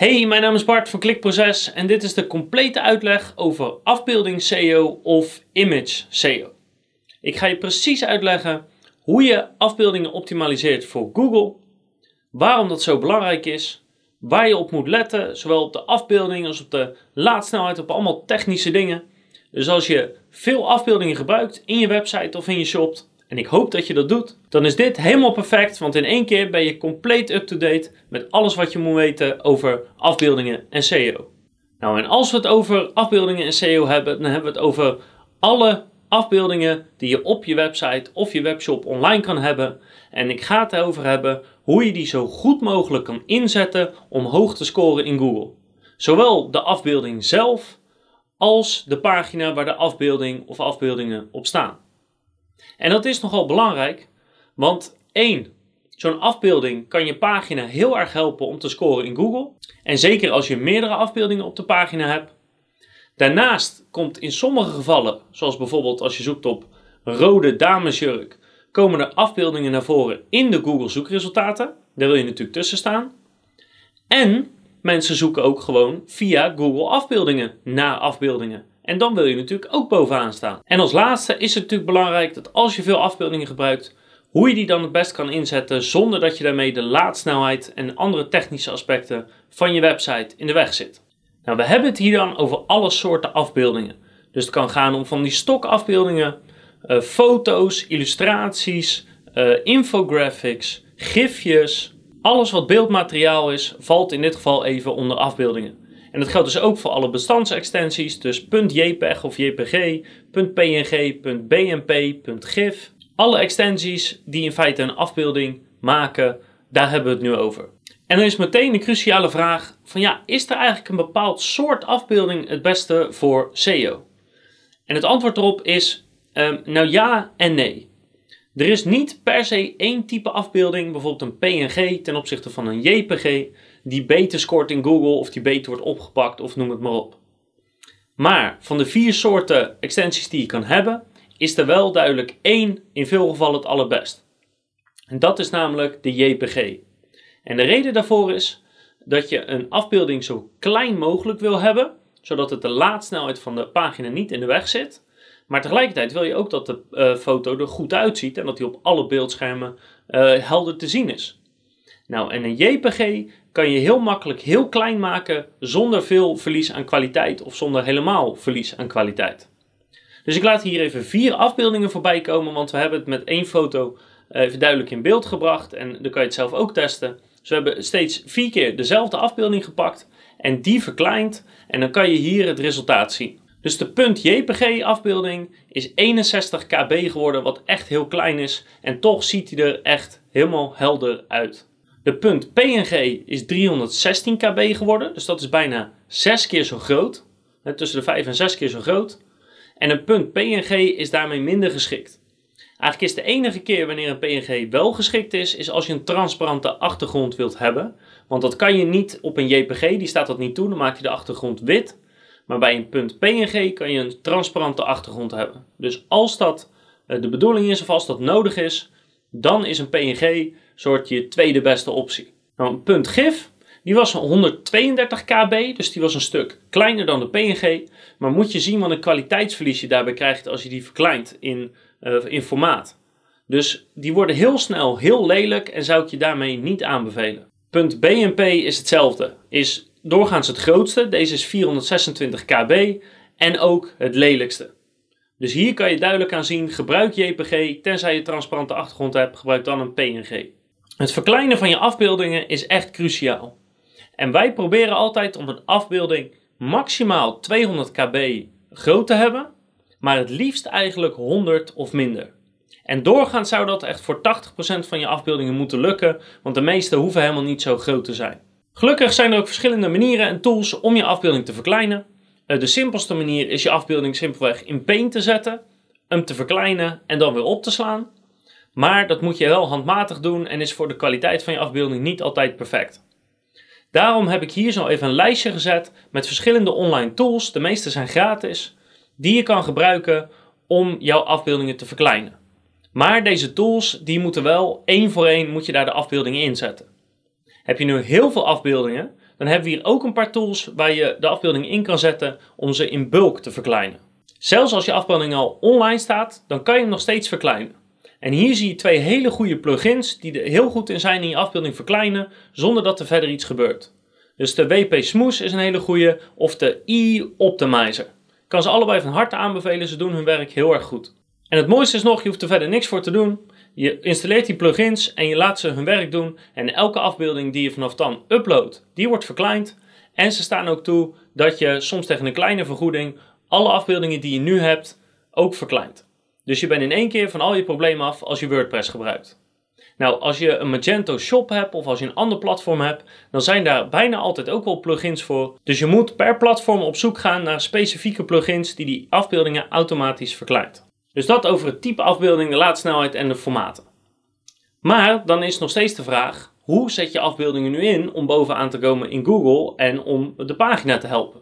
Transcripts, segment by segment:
Hey, mijn naam is Bart van Klikproces en dit is de complete uitleg over afbeelding SEO of image SEO. Ik ga je precies uitleggen hoe je afbeeldingen optimaliseert voor Google, waarom dat zo belangrijk is, waar je op moet letten, zowel op de afbeelding als op de laadsnelheid, op allemaal technische dingen. Dus als je veel afbeeldingen gebruikt in je website of in je shop, en ik hoop dat je dat doet, dan is dit helemaal perfect, want in één keer ben je compleet up-to-date met alles wat je moet weten over afbeeldingen en SEO. Nou, en als we het over afbeeldingen en SEO hebben, dan hebben we het over alle afbeeldingen die je op je website of je webshop online kan hebben. En ik ga het erover hebben hoe je die zo goed mogelijk kan inzetten om hoog te scoren in Google. Zowel de afbeelding zelf als de pagina waar de afbeelding of afbeeldingen op staan. En dat is nogal belangrijk, want één, zo'n afbeelding kan je pagina heel erg helpen om te scoren in Google. En zeker als je meerdere afbeeldingen op de pagina hebt. Daarnaast komt in sommige gevallen, zoals bijvoorbeeld als je zoekt op rode damesjurk, komen er afbeeldingen naar voren in de Google zoekresultaten. Daar wil je natuurlijk tussen staan. En mensen zoeken ook gewoon via Google afbeeldingen naar afbeeldingen. En dan wil je natuurlijk ook bovenaan staan. En als laatste is het natuurlijk belangrijk dat als je veel afbeeldingen gebruikt, hoe je die dan het best kan inzetten zonder dat je daarmee de laadsnelheid en andere technische aspecten van je website in de weg zit. Nou, we hebben het hier dan over alle soorten afbeeldingen. Dus het kan gaan om van die stokafbeeldingen, uh, foto's, illustraties, uh, infographics, gifjes. Alles wat beeldmateriaal is, valt in dit geval even onder afbeeldingen. En dat geldt dus ook voor alle bestandsextensies, dus .jpeg of jpg, .png, .bmp, .gif. Alle extensies die in feite een afbeelding maken, daar hebben we het nu over. En dan is meteen de cruciale vraag van ja, is er eigenlijk een bepaald soort afbeelding het beste voor SEO? En het antwoord erop is um, nou ja en nee. Er is niet per se één type afbeelding, bijvoorbeeld een PNG ten opzichte van een JPG, die beter scoort in Google of die beter wordt opgepakt of noem het maar op. Maar van de vier soorten extensies die je kan hebben, is er wel duidelijk één in veel gevallen het allerbest. En dat is namelijk de JPG. En de reden daarvoor is dat je een afbeelding zo klein mogelijk wil hebben, zodat het de laadsnelheid van de pagina niet in de weg zit. Maar tegelijkertijd wil je ook dat de uh, foto er goed uitziet en dat die op alle beeldschermen uh, helder te zien is. Nou, en een JPG kan je heel makkelijk heel klein maken zonder veel verlies aan kwaliteit of zonder helemaal verlies aan kwaliteit. Dus ik laat hier even vier afbeeldingen voorbij komen, want we hebben het met één foto eh, even duidelijk in beeld gebracht en dan kan je het zelf ook testen. Dus we hebben steeds vier keer dezelfde afbeelding gepakt en die verkleind en dan kan je hier het resultaat zien. Dus de .jpg afbeelding is 61 kb geworden, wat echt heel klein is en toch ziet hij er echt helemaal helder uit. De punt PNG is 316 kb geworden, dus dat is bijna 6 keer zo groot. Tussen de 5 en 6 keer zo groot. En een punt PNG is daarmee minder geschikt. Eigenlijk is de enige keer wanneer een PNG wel geschikt is, is als je een transparante achtergrond wilt hebben. Want dat kan je niet op een JPG, die staat dat niet toe, dan maak je de achtergrond wit. Maar bij een punt PNG kan je een transparante achtergrond hebben. Dus als dat eh, de bedoeling is of als dat nodig is, dan is een PNG soort je tweede beste optie. Nou, punt GIF, die was 132 kb, dus die was een stuk kleiner dan de PNG. Maar moet je zien wat een kwaliteitsverlies je daarbij krijgt als je die verkleint in, uh, in formaat. Dus die worden heel snel heel lelijk en zou ik je daarmee niet aanbevelen. Punt BNP is hetzelfde, is doorgaans het grootste. Deze is 426 kb en ook het lelijkste. Dus hier kan je duidelijk aan zien, gebruik JPG, tenzij je transparante achtergrond hebt, gebruik dan een PNG. Het verkleinen van je afbeeldingen is echt cruciaal. En wij proberen altijd om een afbeelding maximaal 200 kb groot te hebben, maar het liefst eigenlijk 100 of minder. En doorgaans zou dat echt voor 80% van je afbeeldingen moeten lukken, want de meeste hoeven helemaal niet zo groot te zijn. Gelukkig zijn er ook verschillende manieren en tools om je afbeelding te verkleinen. Eh, de simpelste manier is je afbeelding simpelweg in Paint te zetten, hem te verkleinen en dan weer op te slaan. Maar dat moet je wel handmatig doen en is voor de kwaliteit van je afbeelding niet altijd perfect. Daarom heb ik hier zo even een lijstje gezet met verschillende online tools, de meeste zijn gratis, die je kan gebruiken om jouw afbeeldingen te verkleinen. Maar deze tools, die moeten wel één voor één moet je daar de afbeeldingen in zetten. Heb je nu heel veel afbeeldingen, dan hebben we hier ook een paar tools waar je de afbeelding in kan zetten om ze in bulk te verkleinen. Zelfs als je afbeelding al online staat, dan kan je hem nog steeds verkleinen. En hier zie je twee hele goede plugins die er heel goed in zijn in je afbeelding verkleinen zonder dat er verder iets gebeurt. Dus de WP Smooth is een hele goede of de E-Optimizer. Ik kan ze allebei van harte aanbevelen, ze doen hun werk heel erg goed. En het mooiste is nog, je hoeft er verder niks voor te doen. Je installeert die plugins en je laat ze hun werk doen. En elke afbeelding die je vanaf dan uploadt, die wordt verkleind. En ze staan ook toe dat je soms tegen een kleine vergoeding alle afbeeldingen die je nu hebt ook verkleint. Dus je bent in één keer van al je problemen af als je WordPress gebruikt. Nou, als je een Magento Shop hebt of als je een ander platform hebt, dan zijn daar bijna altijd ook wel plugins voor. Dus je moet per platform op zoek gaan naar specifieke plugins die die afbeeldingen automatisch verkleint. Dus dat over het type afbeelding, de laadsnelheid en de formaten. Maar dan is nog steeds de vraag: hoe zet je afbeeldingen nu in om bovenaan te komen in Google en om de pagina te helpen?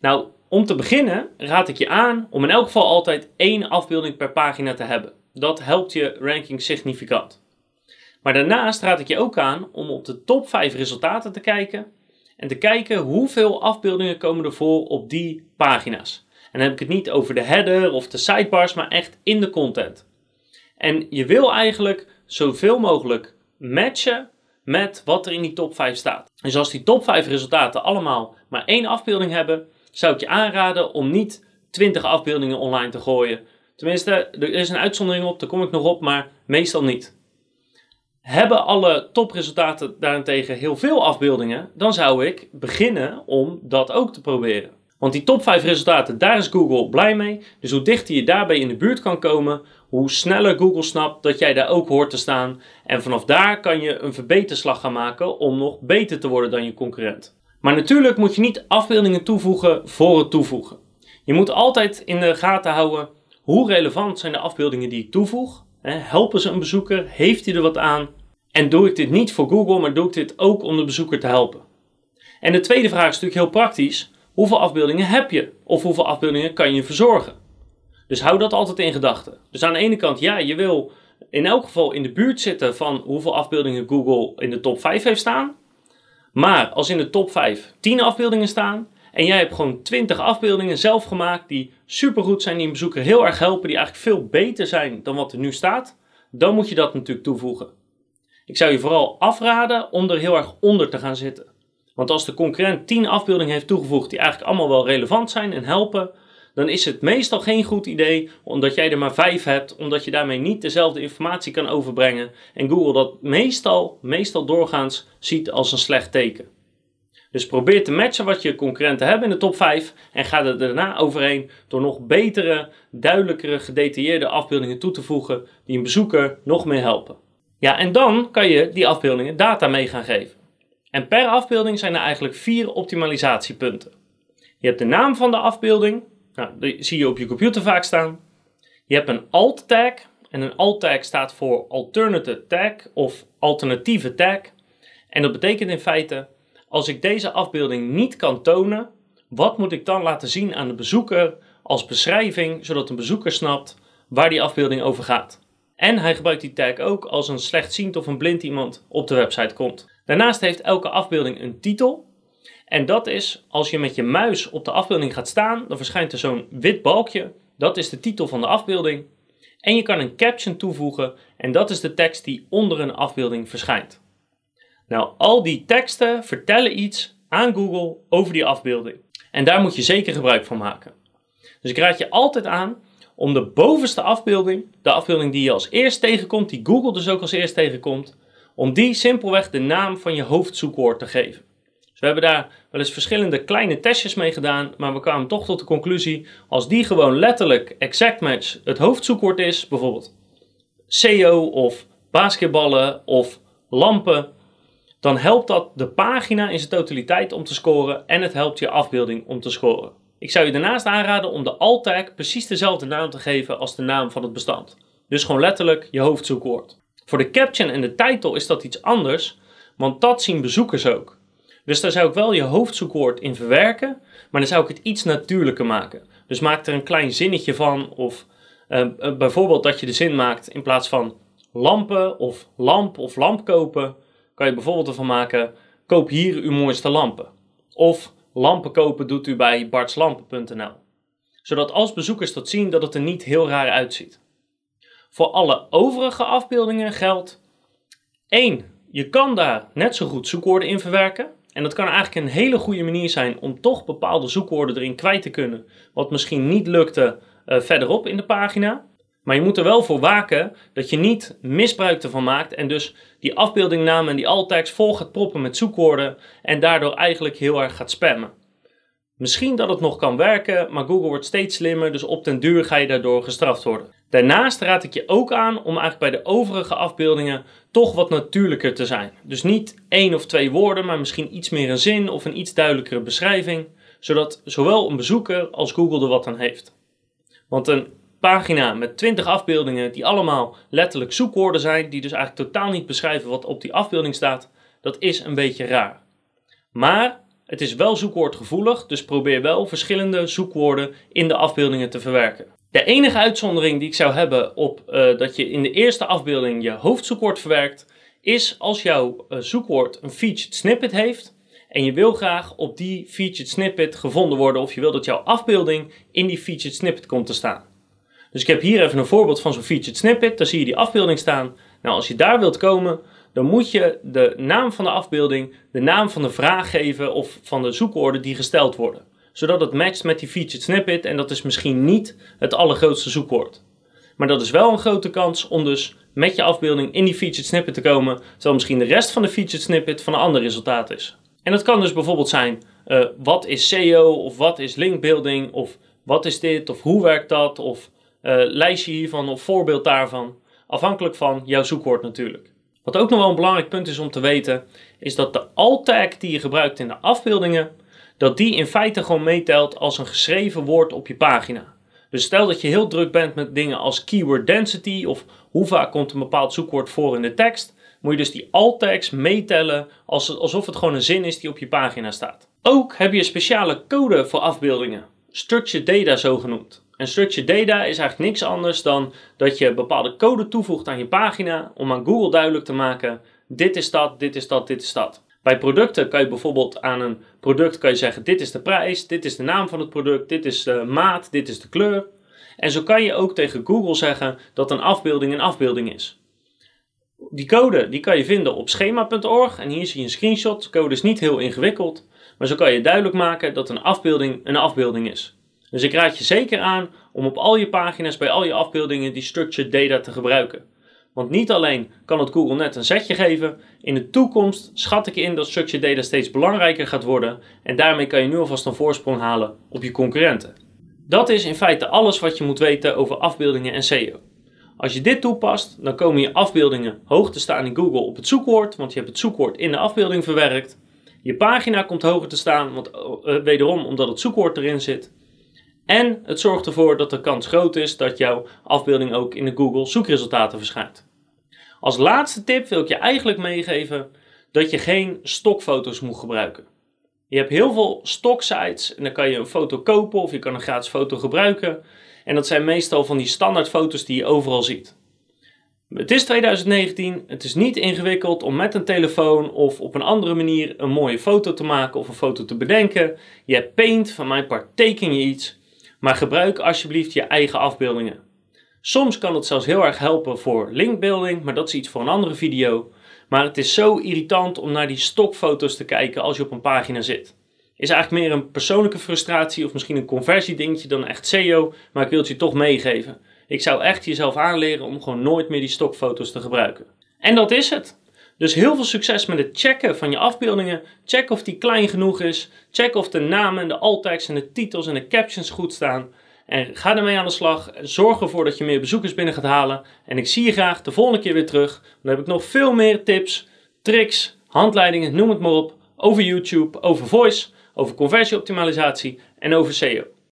Nou, om te beginnen raad ik je aan om in elk geval altijd één afbeelding per pagina te hebben. Dat helpt je ranking significant. Maar daarnaast raad ik je ook aan om op de top 5 resultaten te kijken en te kijken hoeveel afbeeldingen komen er voor op die pagina's. En dan heb ik het niet over de header of de sidebars, maar echt in de content. En je wil eigenlijk zoveel mogelijk matchen met wat er in die top 5 staat. Dus als die top 5 resultaten allemaal maar één afbeelding hebben, zou ik je aanraden om niet 20 afbeeldingen online te gooien. Tenminste, er is een uitzondering op, daar kom ik nog op, maar meestal niet. Hebben alle topresultaten daarentegen heel veel afbeeldingen, dan zou ik beginnen om dat ook te proberen. Want die top 5 resultaten, daar is Google blij mee. Dus hoe dichter je daarbij in de buurt kan komen, hoe sneller Google snapt dat jij daar ook hoort te staan. En vanaf daar kan je een verbeterslag gaan maken om nog beter te worden dan je concurrent. Maar natuurlijk moet je niet afbeeldingen toevoegen voor het toevoegen. Je moet altijd in de gaten houden hoe relevant zijn de afbeeldingen die ik toevoeg. Helpen ze een bezoeker? Heeft hij er wat aan? En doe ik dit niet voor Google, maar doe ik dit ook om de bezoeker te helpen? En de tweede vraag is natuurlijk heel praktisch hoeveel afbeeldingen heb je? Of hoeveel afbeeldingen kan je verzorgen? Dus hou dat altijd in gedachten. Dus aan de ene kant, ja, je wil in elk geval in de buurt zitten van hoeveel afbeeldingen Google in de top 5 heeft staan. Maar als in de top 5 10 afbeeldingen staan en jij hebt gewoon 20 afbeeldingen zelf gemaakt die supergoed zijn, die een bezoeker heel erg helpen, die eigenlijk veel beter zijn dan wat er nu staat, dan moet je dat natuurlijk toevoegen. Ik zou je vooral afraden om er heel erg onder te gaan zitten. Want als de concurrent 10 afbeeldingen heeft toegevoegd die eigenlijk allemaal wel relevant zijn en helpen, dan is het meestal geen goed idee omdat jij er maar 5 hebt, omdat je daarmee niet dezelfde informatie kan overbrengen en Google dat meestal, meestal doorgaans ziet als een slecht teken. Dus probeer te matchen wat je concurrenten hebben in de top 5 en ga er daarna overheen door nog betere, duidelijkere, gedetailleerde afbeeldingen toe te voegen die een bezoeker nog meer helpen. Ja, en dan kan je die afbeeldingen data mee gaan geven. En per afbeelding zijn er eigenlijk vier optimalisatiepunten. Je hebt de naam van de afbeelding, nou, die zie je op je computer vaak staan. Je hebt een alt tag, en een alt tag staat voor alternative tag of alternatieve tag. En dat betekent in feite, als ik deze afbeelding niet kan tonen, wat moet ik dan laten zien aan de bezoeker als beschrijving, zodat een bezoeker snapt waar die afbeelding over gaat. En hij gebruikt die tag ook als een slechtziend of een blind iemand op de website komt. Daarnaast heeft elke afbeelding een titel. En dat is, als je met je muis op de afbeelding gaat staan, dan verschijnt er zo'n wit balkje. Dat is de titel van de afbeelding. En je kan een caption toevoegen en dat is de tekst die onder een afbeelding verschijnt. Nou, al die teksten vertellen iets aan Google over die afbeelding. En daar moet je zeker gebruik van maken. Dus ik raad je altijd aan om de bovenste afbeelding, de afbeelding die je als eerst tegenkomt, die Google dus ook als eerst tegenkomt, om die simpelweg de naam van je hoofdzoekwoord te geven. Dus we hebben daar wel eens verschillende kleine testjes mee gedaan, maar we kwamen toch tot de conclusie, als die gewoon letterlijk exact match het hoofdzoekwoord is, bijvoorbeeld SEO of basketballen of lampen, dan helpt dat de pagina in zijn totaliteit om te scoren en het helpt je afbeelding om te scoren. Ik zou je daarnaast aanraden om de alt tag precies dezelfde naam te geven als de naam van het bestand. Dus gewoon letterlijk je hoofdzoekwoord. Voor de caption en de title is dat iets anders, want dat zien bezoekers ook. Dus daar zou ik wel je hoofdzoekwoord in verwerken, maar dan zou ik het iets natuurlijker maken. Dus maak er een klein zinnetje van, of uh, bijvoorbeeld dat je de zin maakt in plaats van lampen of lamp of lamp kopen, kan je bijvoorbeeld ervan maken: koop hier uw mooiste lampen. Of lampen kopen doet u bij bartslampen.nl. Zodat als bezoekers dat zien dat het er niet heel raar uitziet. Voor alle overige afbeeldingen geldt 1. Je kan daar net zo goed zoekwoorden in verwerken. En dat kan eigenlijk een hele goede manier zijn om toch bepaalde zoekwoorden erin kwijt te kunnen, wat misschien niet lukte uh, verderop in de pagina. Maar je moet er wel voor waken dat je niet misbruik ervan maakt en dus die afbeeldingnamen en die alt vol gaat proppen met zoekwoorden en daardoor eigenlijk heel erg gaat spammen. Misschien dat het nog kan werken, maar Google wordt steeds slimmer, dus op den duur ga je daardoor gestraft worden. Daarnaast raad ik je ook aan om eigenlijk bij de overige afbeeldingen toch wat natuurlijker te zijn. Dus niet één of twee woorden, maar misschien iets meer een zin of een iets duidelijkere beschrijving, zodat zowel een bezoeker als Google er wat aan heeft. Want een pagina met 20 afbeeldingen die allemaal letterlijk zoekwoorden zijn, die dus eigenlijk totaal niet beschrijven wat op die afbeelding staat, dat is een beetje raar. Maar het is wel zoekwoordgevoelig, dus probeer wel verschillende zoekwoorden in de afbeeldingen te verwerken. De enige uitzondering die ik zou hebben op uh, dat je in de eerste afbeelding je hoofdzoekwoord verwerkt, is als jouw uh, zoekwoord een featured snippet heeft en je wil graag op die featured snippet gevonden worden of je wil dat jouw afbeelding in die featured snippet komt te staan. Dus ik heb hier even een voorbeeld van zo'n featured snippet. Daar zie je die afbeelding staan. Nou, als je daar wilt komen, dan moet je de naam van de afbeelding, de naam van de vraag geven of van de zoekwoorden die gesteld worden. Zodat het matcht met die featured snippet en dat is misschien niet het allergrootste zoekwoord. Maar dat is wel een grote kans om dus met je afbeelding in die featured snippet te komen, terwijl misschien de rest van de featured snippet van een ander resultaat is. En dat kan dus bijvoorbeeld zijn, uh, wat is SEO of wat is linkbuilding of wat is dit of hoe werkt dat of uh, lijstje hiervan of voorbeeld daarvan. Afhankelijk van jouw zoekwoord natuurlijk. Wat ook nog wel een belangrijk punt is om te weten, is dat de alt-tag die je gebruikt in de afbeeldingen, dat die in feite gewoon meetelt als een geschreven woord op je pagina. Dus stel dat je heel druk bent met dingen als keyword density of hoe vaak komt een bepaald zoekwoord voor in de tekst, moet je dus die alt-tags meetellen alsof het gewoon een zin is die op je pagina staat. Ook heb je speciale code voor afbeeldingen, structured data zogenoemd. En structured data is eigenlijk niks anders dan dat je bepaalde code toevoegt aan je pagina om aan Google duidelijk te maken: dit is dat, dit is dat, dit is dat. Bij producten kan je bijvoorbeeld aan een product kan je zeggen: dit is de prijs, dit is de naam van het product, dit is de maat, dit is de kleur. En zo kan je ook tegen Google zeggen dat een afbeelding een afbeelding is. Die code die kan je vinden op schema.org en hier zie je een screenshot. De code is niet heel ingewikkeld, maar zo kan je duidelijk maken dat een afbeelding een afbeelding is. Dus ik raad je zeker aan om op al je pagina's bij al je afbeeldingen die structured data te gebruiken. Want niet alleen kan het Google net een zetje geven, in de toekomst schat ik in dat structured data steeds belangrijker gaat worden en daarmee kan je nu alvast een voorsprong halen op je concurrenten. Dat is in feite alles wat je moet weten over afbeeldingen en SEO. Als je dit toepast, dan komen je afbeeldingen hoog te staan in Google op het zoekwoord, want je hebt het zoekwoord in de afbeelding verwerkt. Je pagina komt hoger te staan, want, uh, wederom omdat het zoekwoord erin zit. En het zorgt ervoor dat de kans groot is dat jouw afbeelding ook in de Google zoekresultaten verschijnt. Als laatste tip wil ik je eigenlijk meegeven dat je geen stokfoto's moet gebruiken. Je hebt heel veel stocksites en dan kan je een foto kopen of je kan een gratis foto gebruiken. En dat zijn meestal van die standaard foto's die je overal ziet. Het is 2019, het is niet ingewikkeld om met een telefoon of op een andere manier een mooie foto te maken of een foto te bedenken. Je hebt Paint, van mijn part teken je iets maar gebruik alsjeblieft je eigen afbeeldingen. Soms kan het zelfs heel erg helpen voor linkbuilding, maar dat is iets voor een andere video. Maar het is zo irritant om naar die stokfoto's te kijken als je op een pagina zit. Is eigenlijk meer een persoonlijke frustratie of misschien een conversiedingetje dan echt SEO, maar ik wil het je toch meegeven. Ik zou echt jezelf aanleren om gewoon nooit meer die stokfoto's te gebruiken. En dat is het. Dus heel veel succes met het checken van je afbeeldingen. Check of die klein genoeg is. Check of de namen, de alt-tags en de titels en de captions goed staan. En ga ermee aan de slag. Zorg ervoor dat je meer bezoekers binnen gaat halen. En ik zie je graag de volgende keer weer terug. Dan heb ik nog veel meer tips, tricks, handleidingen, noem het maar op. Over YouTube, over voice, over conversieoptimalisatie en over SEO.